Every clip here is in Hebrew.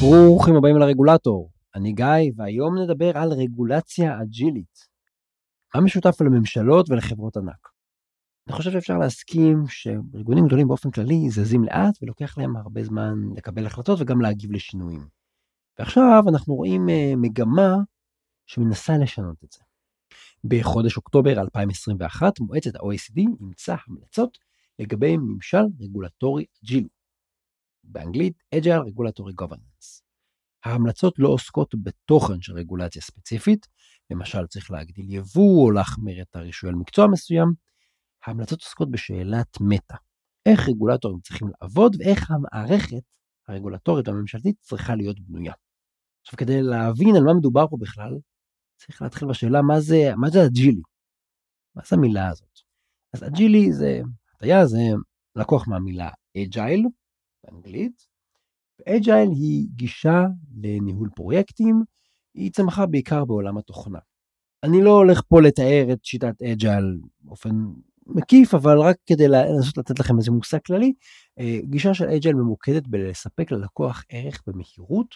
ברוכים הבאים לרגולטור, אני גיא, והיום נדבר על רגולציה אג'ילית. מה משותף לממשלות ולחברות ענק? אני חושב שאפשר להסכים שארגונים גדולים באופן כללי זזים לאט ולוקח להם הרבה זמן לקבל החלטות וגם להגיב לשינויים. ועכשיו אנחנו רואים אה, מגמה שמנסה לשנות את זה. בחודש אוקטובר 2021 מועצת ה-OECD אימצה המלצות לגבי ממשל רגולטורי אג'ילי. באנגלית Agile Regulatory Governance. ההמלצות לא עוסקות בתוכן של רגולציה ספציפית, למשל צריך להגדיל יבוא או להחמיר את הרישוי על מקצוע מסוים, ההמלצות עוסקות בשאלת מטא, איך רגולטורים צריכים לעבוד ואיך המערכת הרגולטורית והממשלתית צריכה להיות בנויה. עכשיו כדי להבין על מה מדובר פה בכלל, צריך להתחיל בשאלה מה זה, מה זה אג'ילי? מה זה המילה הזאת? אז אג'ילי זה, הטיה זה לקוח מהמילה agile באנגלית, ו agile היא גישה לניהול פרויקטים, היא צמחה בעיקר בעולם התוכנה. אני לא הולך פה לתאר את שיטת agile באופן מקיף, אבל רק כדי לנסות לתת לכם איזה מושג כללי, אה, גישה של agile ממוקדת בלספק ללקוח ערך במהירות,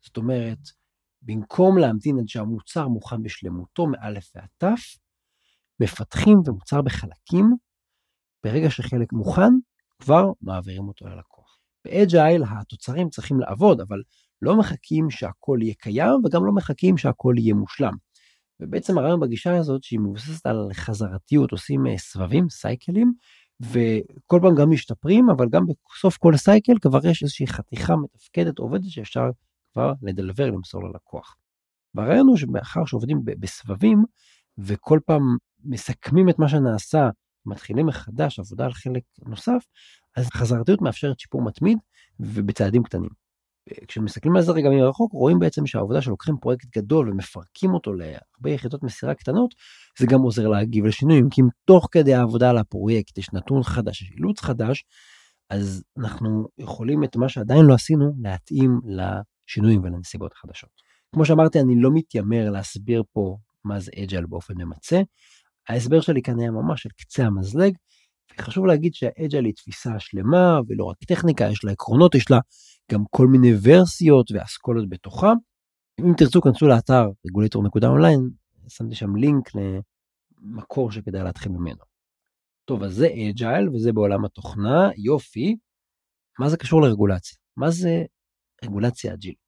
זאת אומרת, במקום להמתין עד שהמוצר מוכן בשלמותו מאלף ועד תף, מפתחים ומוצר בחלקים, ברגע שחלק מוכן, כבר מעבירים אותו ללקוח. באג'ייל התוצרים צריכים לעבוד, אבל לא מחכים שהכל יהיה קיים וגם לא מחכים שהכל יהיה מושלם. ובעצם הרעיון בגישה הזאת שהיא מבוססת על חזרתיות, עושים אה, סבבים, סייקלים, וכל פעם גם משתפרים, אבל גם בסוף כל סייקל כבר יש איזושהי חתיכה מתפקדת, עובדת, שאפשר כבר לדלבר, למסור ללקוח. והרעיון הוא שמאחר שעובדים בסבבים, וכל פעם מסכמים את מה שנעשה, מתחילים מחדש עבודה על חלק נוסף, אז החזרתיות מאפשרת שיפור מתמיד ובצעדים קטנים. כשמסתכלים על זה רגע מרחוק רואים בעצם שהעבודה שלוקחים פרויקט גדול ומפרקים אותו להרבה יחידות מסירה קטנות זה גם עוזר להגיב לשינויים כי אם תוך כדי העבודה על הפרויקט יש נתון חדש יש אילוץ חדש אז אנחנו יכולים את מה שעדיין לא עשינו להתאים לשינויים ולנסיבות החדשות. כמו שאמרתי אני לא מתיימר להסביר פה מה זה agile באופן ממצה. ההסבר שלי כאן היה ממש על קצה המזלג חשוב להגיד שה agile היא תפיסה שלמה ולא רק טכניקה, יש לה עקרונות, יש לה גם כל מיני ורסיות ואסכולות בתוכה. אם תרצו כנסו לאתר regulator.online, שמתי שם לינק למקור שכדאי להתחיל ממנו. טוב, אז זה agile וזה בעולם התוכנה, יופי. מה זה קשור לרגולציה? מה זה רגולציה אג'ילית?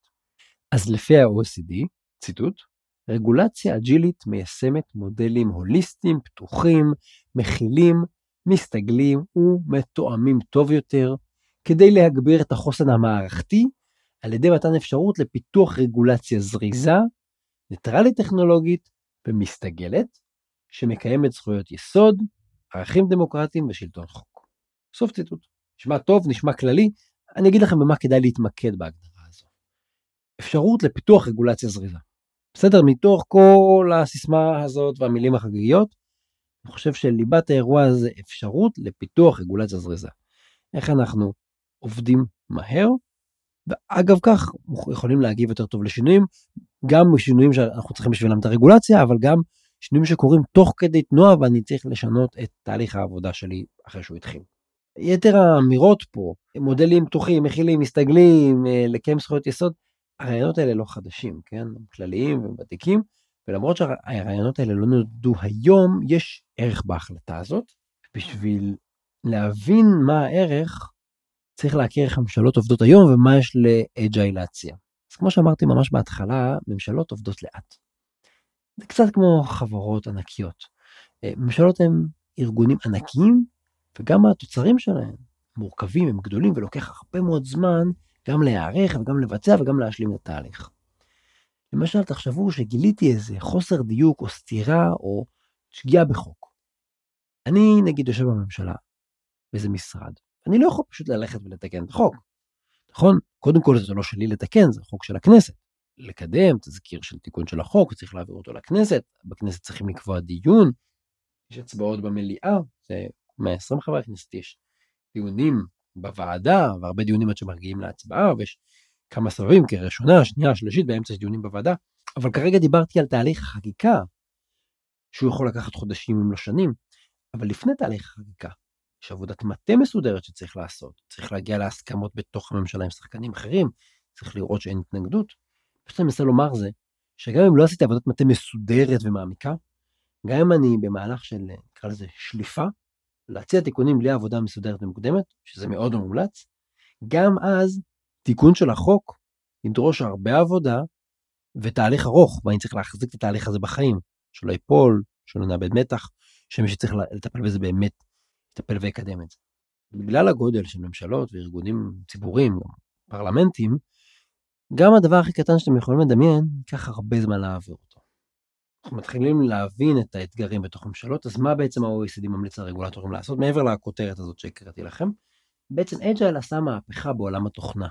אז לפי ה-OECD, ציטוט, רגולציה אג'ילית מיישמת מודלים הוליסטיים, פתוחים, מכילים מסתגלים ומתואמים טוב יותר כדי להגביר את החוסן המערכתי על ידי מתן אפשרות לפיתוח רגולציה זריזה, ניטרלית טכנולוגית ומסתגלת, שמקיימת זכויות יסוד, ערכים דמוקרטיים ושלטון חוק. סוף ציטוט. נשמע טוב, נשמע כללי, אני אגיד לכם במה כדאי להתמקד בהגדרה הזו. אפשרות לפיתוח רגולציה זריזה. בסדר? מתוך כל הסיסמה הזאת והמילים החגיגיות, אני חושב שליבת האירוע זה אפשרות לפיתוח רגולציה זריזה. איך אנחנו עובדים מהר, ואגב כך יכולים להגיב יותר טוב לשינויים, גם שינויים שאנחנו צריכים בשבילם את הרגולציה, אבל גם שינויים שקורים תוך כדי תנועה ואני צריך לשנות את תהליך העבודה שלי אחרי שהוא התחיל. יתר האמירות פה, מודלים פתוחים, מכילים, מסתגלים, אה, לקיים זכויות יסוד, הרעיונות האלה לא חדשים, כן? הם כלליים וותיקים, ולמרות שהרעיונות האלה לא נולדו היום, יש ערך בהחלטה הזאת. בשביל להבין מה הערך, צריך להכיר איך הממשלות עובדות היום ומה יש לאג'יילציה. אז כמו שאמרתי ממש בהתחלה, ממשלות עובדות לאט. זה קצת כמו חברות ענקיות. אה, ממשלות הן ארגונים ענקיים, וגם התוצרים שלהם מורכבים, הם גדולים, ולוקח הרבה מאוד זמן גם להיערך וגם לבצע וגם להשלים את התהליך. למשל, תחשבו שגיליתי איזה חוסר דיוק או סתירה או שגיאה בחוק. אני נגיד יושב בממשלה, באיזה משרד, אני לא יכול פשוט ללכת ולתקן את החוק. נכון? קודם כל זה לא שלי לתקן, זה חוק של הכנסת. לקדם תזכיר של תיקון של החוק, צריך להעביר אותו לכנסת, בכנסת צריכים לקבוע דיון, יש הצבעות במליאה, זה 120 חברי כנסת, יש דיונים בוועדה, והרבה דיונים עד שמגיעים להצבעה, ויש כמה סבבים, כראשונה, שנייה, שלישית, באמצע דיונים בוועדה, אבל כרגע דיברתי על תהליך החקיקה, שהוא יכול לקחת חודשים אם לא שנים, אבל לפני תהליך החקיקה, יש עבודת מטה מסודרת שצריך לעשות, צריך להגיע להסכמות בתוך הממשלה עם שחקנים אחרים, צריך לראות שאין התנגדות. מה שאני מנסה לומר זה, שגם אם לא עשיתי עבודת מטה מסודרת ומעמיקה, גם אם אני במהלך של, נקרא לזה, שליפה, להציע תיקונים בלי עבודה מסודרת ומוקדמת, שזה מאוד מומלץ, גם אז תיקון של החוק ידרוש הרבה עבודה ותהליך ארוך, ואני צריך להחזיק את התהליך הזה בחיים, שלא ייפול, שלא נאבד מתח, שמי שצריך לטפל בזה באמת יטפל ויקדם את זה. בגלל הגודל של ממשלות וארגונים ציבוריים, פרלמנטים, גם הדבר הכי קטן שאתם יכולים לדמיין, ייקח הרבה זמן להעביר אותו. אנחנו מתחילים להבין את האתגרים בתוך ממשלות, אז מה בעצם ה-OECD ממליץ לרגולטורים לעשות, מעבר לכותרת הזאת שהקראתי לכם? בעצם agile עשה מהפכה בעולם התוכנה.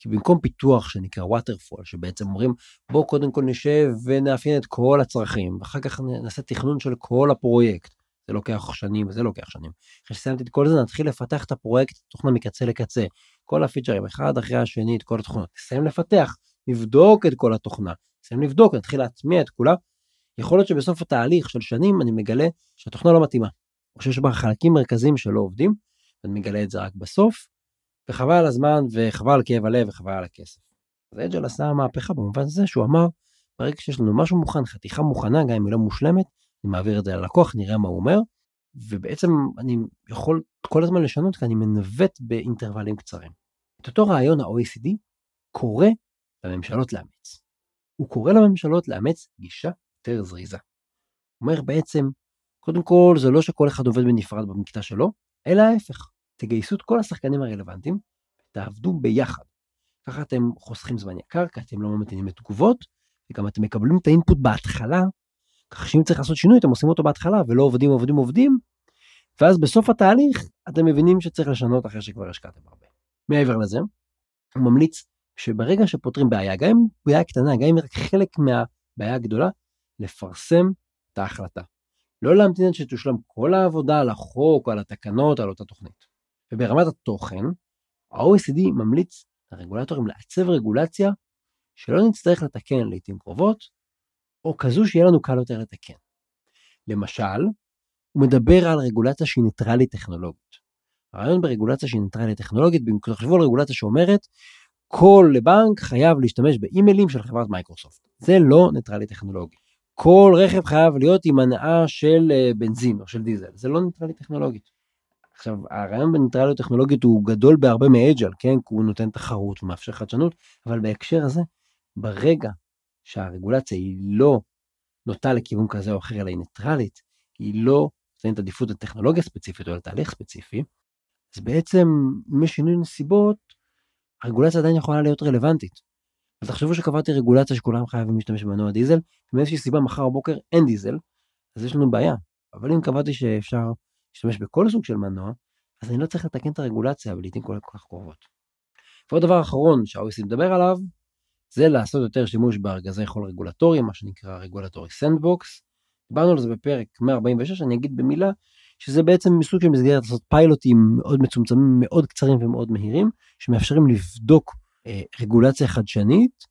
כי במקום פיתוח שנקרא waterfall, שבעצם אומרים בואו קודם כל נשב ונאפיין את כל הצרכים, ואחר כך נעשה תכנון של כל הפרויקט. זה לוקח שנים וזה לוקח שנים. אחרי שסיימתי את כל זה נתחיל לפתח את הפרויקט, תוכנה מקצה לקצה. כל הפיצ'רים אחד אחרי השני את כל התוכנות. נסיים לפתח, נבדוק את כל התוכנה. נסיים לבדוק, נתחיל להטמיע את כולה. יכול להיות שבסוף התהליך של שנים אני מגלה שהתוכנה לא מתאימה. או שיש בה חלקים מרכזיים שלא עובדים, ואני מגלה את זה רק בסוף, וחבל על הזמן וחבל על כאב הלב וחבל על הכסף. אז אג'ל עשה מהפכה במובן הזה שהוא אמר, ברגע שיש לנו משהו מוכן, חתיכה מוכנה, גם אם היא לא מושלמת, אני מעביר את זה ללקוח, נראה מה הוא אומר, ובעצם אני יכול כל הזמן לשנות כי אני מנווט באינטרוולים קצרים. את אותו רעיון ה-OECD קורא לממשלות לאמץ. הוא קורא לממשלות לאמץ גישה יותר זריזה. הוא אומר בעצם, קודם כל זה לא שכל אחד עובד בנפרד במקטע שלו, אלא ההפך. תגייסו את כל השחקנים הרלוונטיים, תעבדו ביחד. ככה אתם חוסכים זמן יקר, כי אתם לא ממתינים לתגובות, וגם אתם מקבלים את האינפוט בהתחלה, כך שאם צריך לעשות שינוי אתם עושים אותו בהתחלה ולא עובדים עובדים עובדים, ואז בסוף התהליך אתם מבינים שצריך לשנות אחרי שכבר השקעתם הרבה. מעבר לזה, הוא ממליץ שברגע שפותרים בעיה, גם אם בעיה קטנה, גם אם רק חלק מהבעיה הגדולה, לפרסם את ההחלטה. לא להמתין עד שתושלם כל העבודה על החוק על התקנות, על אותה תוכנית. וברמת התוכן, ה-OECD ממליץ לרגולטורים לעצב רגולציה שלא נצטרך לתקן לעיתים קרובות, או כזו שיהיה לנו קל יותר לתקן. למשל, הוא מדבר על רגולציה שהיא ניטרלית טכנולוגית. הרעיון ברגולציה שהיא ניטרלית טכנולוגית, תחשבו על רגולציה שאומרת, כל בנק חייב להשתמש באימיילים של חברת מייקרוסופט. זה לא ניטרלי טכנולוגי. כל רכב חייב להיות עם הנעה של אה, בנזין או של דיזל, זה לא ניטרלי טכנולוגית. עכשיו, הרעיון בניטרליות טכנולוגית הוא גדול בהרבה מ agile, כן? כי הוא נותן תחרות ומאפשר חדשנות, אבל בהקשר הזה, ברגע שהרגולציה היא לא נוטה לכיוון כזה או אחר, אלא היא ניטרלית, היא לא נותנת עדיפות לטכנולוגיה ספציפית או לתהליך ספציפי, אז בעצם בשינוי נסיבות, הרגולציה עדיין יכולה להיות רלוונטית. אז תחשבו שקבעתי רגולציה שכולם חייבים להשתמש במנוע דיזל, ומאיזושהי סיבה מחר בבוקר אין דיזל, אז יש לנו בעיה. אבל אם קבעתי שאפשר להשתמש בכל סוג של מנוע, אז אני לא צריך לתקן את הרגולציה ולעיתים כל כך קרובות. ועוד דבר אחרון שה-OECD מדבר עליו, זה לעשות יותר שימוש בארגזי חול רגולטוריים, מה שנקרא regulatory sandbox. דיברנו על זה בפרק 146, אני אגיד במילה, שזה בעצם מסוג של מסגרת לעשות פיילוטים מאוד מצומצמים, מאוד קצרים ומאוד מהירים, שמאפשרים לבדוק אה, רגולציה חדשנית,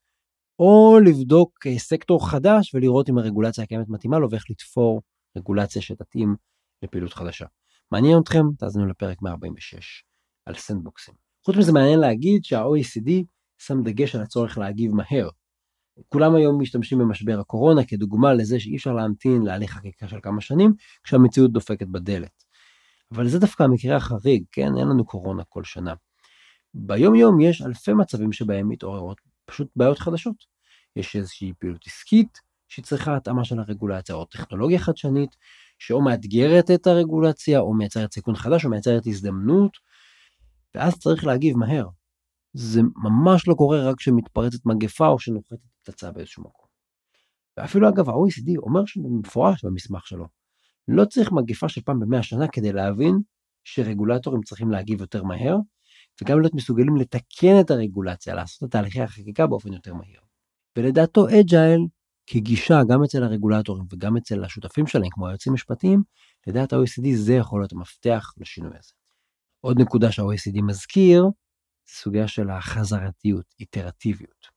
או לבדוק אה, סקטור חדש ולראות אם הרגולציה הקיימת מתאימה לו ואיך לתפור רגולציה שתתאים לפעילות חדשה. מעניין אתכם? תאזינו לפרק 146 על סנדבוקסים. חוץ מזה מעניין להגיד שה-OECD שם דגש על הצורך להגיב מהר. כולם היום משתמשים במשבר הקורונה כדוגמה לזה שאי אפשר להמתין להליך חקיקה של כמה שנים כשהמציאות דופקת בדלת. אבל זה דווקא המקרה החריג, כן? אין לנו קורונה כל שנה. ביום יום יש אלפי מצבים שבהם מתעוררות פשוט בעיות חדשות. יש איזושהי פעילות עסקית שצריכה התאמה של הרגולציה או טכנולוגיה חדשנית שאו מאתגרת את הרגולציה או מייצרת סיכון חדש או מייצרת הזדמנות ואז צריך להגיב מהר. זה ממש לא קורה רק כשמתפרצת מגפה או שנוחתת פצצה באיזשהו מקום. ואפילו אגב ה-OECD אומר במפורש במסמך שלו, לא צריך מגפה של פעם במאה שנה כדי להבין שרגולטורים צריכים להגיב יותר מהר, וגם להיות מסוגלים לתקן את הרגולציה, לעשות את תהליכי החקיקה באופן יותר מהיר. ולדעתו agile כגישה גם אצל הרגולטורים וגם אצל השותפים שלהם כמו היועצים המשפטיים, לדעת ה-OECD זה יכול להיות המפתח לשינוי הזה. עוד נקודה שה-OECD מזכיר, זה סוגיה של החזרתיות, איטרטיביות.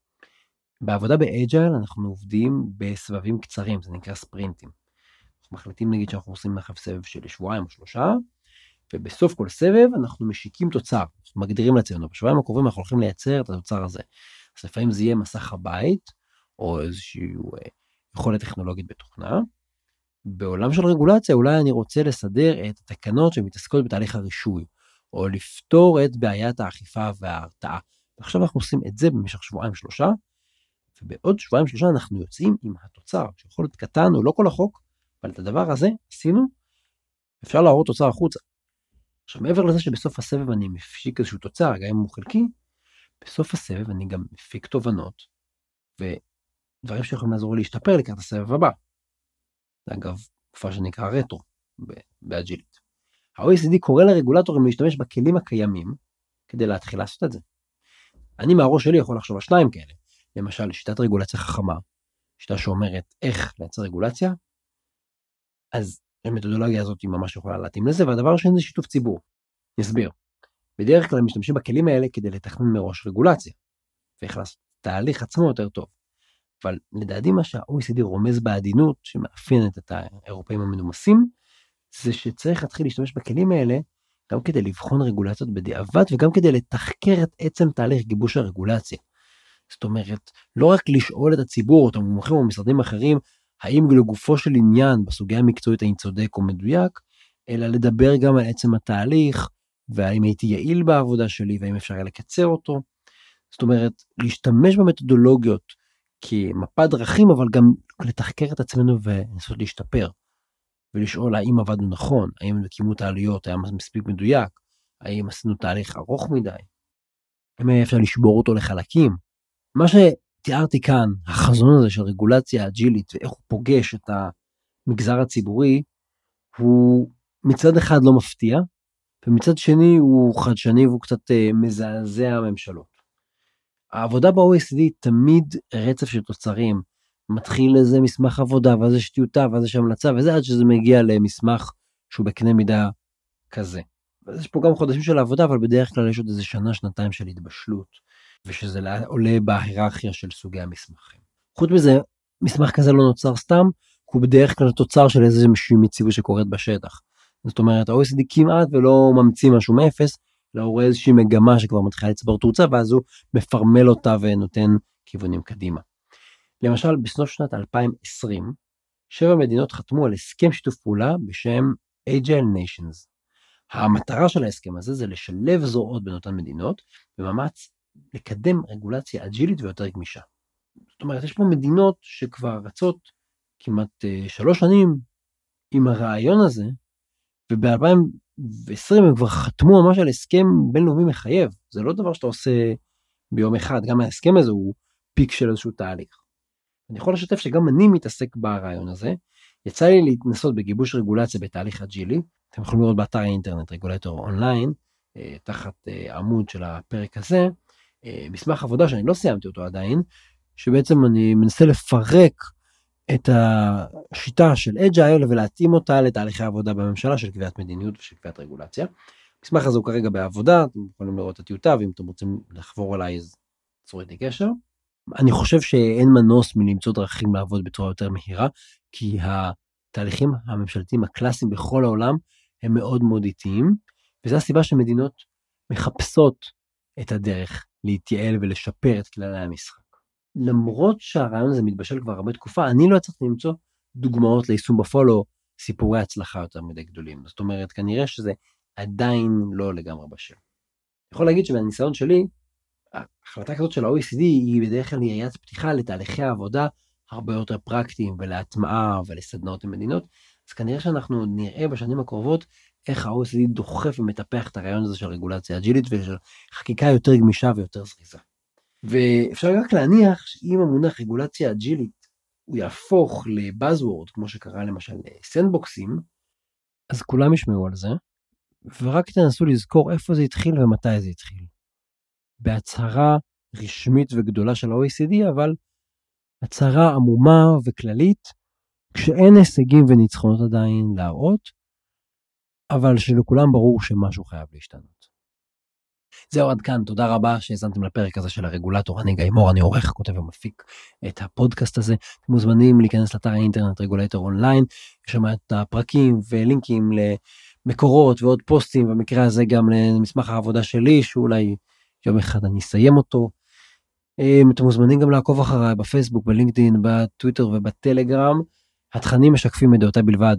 בעבודה ב agile אנחנו עובדים בסבבים קצרים, זה נקרא ספרינטים. אנחנו מחליטים נגיד שאנחנו עושים עכשיו סבב של שבועיים או שלושה, ובסוף כל סבב אנחנו משיקים תוצר, אנחנו מגדירים לעצמנו, בשבועיים הקרובים אנחנו הולכים לייצר את התוצר הזה. אז לפעמים זה יהיה מסך הבית, או איזושהי אה, יכולת טכנולוגית בתוכנה. בעולם של רגולציה אולי אני רוצה לסדר את התקנות שמתעסקות בתהליך הרישוי, או לפתור את בעיית האכיפה וההרתעה. ועכשיו אנחנו עושים את זה במשך שבועיים שלושה, ובעוד שבועיים שלושה אנחנו יוצאים עם התוצר, שיכול להיות קטן או לא כל החוק, אבל את הדבר הזה עשינו, אפשר להראות תוצר החוצה. עכשיו מעבר לזה שבסוף הסבב אני מפיק איזשהו תוצר, גם אם הוא חלקי, בסוף הסבב אני גם מפיק תובנות, ודברים שיכולים לעזור להשתפר לקראת הסבב הבא. אגב תקופה שנקרא רטרו באג'ילית. ה-OECD קורא לרגולטורים להשתמש בכלים הקיימים כדי להתחיל לעשות את זה. אני מהראש שלי יכול לחשוב על שניים כאלה. למשל שיטת רגולציה חכמה, שיטה שאומרת איך לייצר רגולציה, אז המתודולוגיה הזאת היא ממש יכולה להתאים לזה, והדבר השני זה שיתוף ציבור. אני אסביר. בדרך כלל משתמשים בכלים האלה כדי לתכנן מראש רגולציה, ואיך לעשות את התהליך עצמו יותר טוב. אבל לדעתי מה שה-OECD רומז בעדינות שמאפיינת את האירופאים המנומסים, זה שצריך להתחיל להשתמש בכלים האלה גם כדי לבחון רגולציות בדיעבד וגם כדי לתחקר את עצם תהליך גיבוש הרגולציה. זאת אומרת, לא רק לשאול את הציבור, את המומחים או משרדים אחרים, האם לגופו של עניין בסוגיה המקצועית האם צודק או מדויק, אלא לדבר גם על עצם התהליך, והאם הייתי יעיל בעבודה שלי, והאם אפשר היה לקצר אותו. זאת אומרת, להשתמש במתודולוגיות כמפת דרכים, אבל גם לתחקר את עצמנו ולנסות להשתפר. ולשאול האם עבדנו נכון, האם כימות העלויות היה מספיק מדויק, האם עשינו תהליך ארוך מדי, האם אפשר לשבור אותו לחלקים. מה שתיארתי כאן, החזון הזה של רגולציה אג'ילית ואיך הוא פוגש את המגזר הציבורי, הוא מצד אחד לא מפתיע, ומצד שני הוא חדשני והוא קצת uh, מזעזע הממשלות. העבודה ב-OECD היא תמיד רצף של תוצרים, מתחיל איזה מסמך עבודה, ואז יש טיוטה, ואז יש המלצה, וזה עד שזה מגיע למסמך שהוא בקנה מידה כזה. אז יש פה גם חודשים של עבודה, אבל בדרך כלל יש עוד איזה שנה, שנתיים של התבשלות, ושזה עולה בהיררכיה של סוגי המסמכים. חוץ מזה, מסמך כזה לא נוצר סתם, הוא בדרך כלל תוצר של איזושהי מציאות שקורית בשטח. זאת אומרת, ה-OECD כמעט ולא ממציא משהו מאפס, אלא הוא רואה איזושהי מגמה שכבר מתחילה לצבור תאוצה, ואז הוא מפרמל אותה ונותן כיוונים קדימה. למשל בסוף שנת 2020, שבע מדינות חתמו על הסכם שיתוף פעולה בשם Agile Nations. המטרה של ההסכם הזה זה לשלב זרועות בין אותן מדינות במאמץ לקדם רגולציה אג'ילית ויותר גמישה. זאת אומרת, יש פה מדינות שכבר רצות כמעט uh, שלוש שנים עם הרעיון הזה, וב-2020 הם כבר חתמו ממש על הסכם בינלאומי מחייב. זה לא דבר שאתה עושה ביום אחד, גם ההסכם הזה הוא פיק של איזשהו תהליך. אני יכול לשתף שגם אני מתעסק ברעיון הזה. יצא לי להתנסות בגיבוש רגולציה בתהליך אג'ילי. אתם יכולים לראות באתר האינטרנט רגולטור אונליין, אה, תחת אה, עמוד של הפרק הזה, אה, מסמך עבודה שאני לא סיימתי אותו עדיין, שבעצם אני מנסה לפרק את השיטה של אג'ייל ולהתאים אותה לתהליכי עבודה בממשלה של קביעת מדיניות ושל קביעת רגולציה. המסמך הזה הוא כרגע בעבודה, אתם יכולים לראות את הטיוטה ואם אתם רוצים לחבור אליי אז צרו איתי קשר. אני חושב שאין מנוס מלמצוא דרכים לעבוד בצורה יותר מהירה, כי התהליכים הממשלתיים הקלאסיים בכל העולם הם מאוד מאוד איטיים, וזו הסיבה שמדינות מחפשות את הדרך להתייעל ולשפר את כללי המשחק. למרות שהרעיון הזה מתבשל כבר הרבה תקופה, אני לא הצלחתי למצוא דוגמאות ליישום בפועל או סיפורי הצלחה יותר מדי גדולים. זאת אומרת, כנראה שזה עדיין לא לגמרי בשל. אני יכול להגיד שבניסיון שלי, החלטה כזאת של ה-OECD היא בדרך כלל יריית פתיחה לתהליכי העבודה הרבה יותר פרקטיים ולהטמעה ולסדנאות למדינות, אז כנראה שאנחנו נראה בשנים הקרובות איך ה-OECD דוחף ומטפח את הרעיון הזה של רגולציה אג'ילית ושל חקיקה יותר גמישה ויותר זריזה. ואפשר רק להניח שאם המונח רגולציה אג'ילית הוא יהפוך לבאזוורד כמו שקרה למשל סנדבוקסים, אז כולם ישמעו על זה, ורק תנסו לזכור איפה זה התחיל ומתי זה התחיל. בהצהרה רשמית וגדולה של ה-OECD, אבל הצהרה עמומה וכללית, כשאין הישגים וניצחונות עדיין להראות, אבל שלכולם ברור שמשהו חייב להשתנות. זהו עד כאן, תודה רבה שהאזנתם לפרק הזה של הרגולטור, אני גיא מור, אני עורך, כותב ומפיק את הפודקאסט הזה. אתם מוזמנים להיכנס לאתר האינטרנט רגולטור אונליין, יש שם את הפרקים ולינקים למקורות ועוד פוסטים, במקרה הזה גם למסמך העבודה שלי, שאולי יום אחד אני אסיים אותו. אה, אתם מוזמנים גם לעקוב אחריי בפייסבוק, בלינקדאין, בטוויטר ובטלגרם. התכנים משקפים את דעותיי בלבד,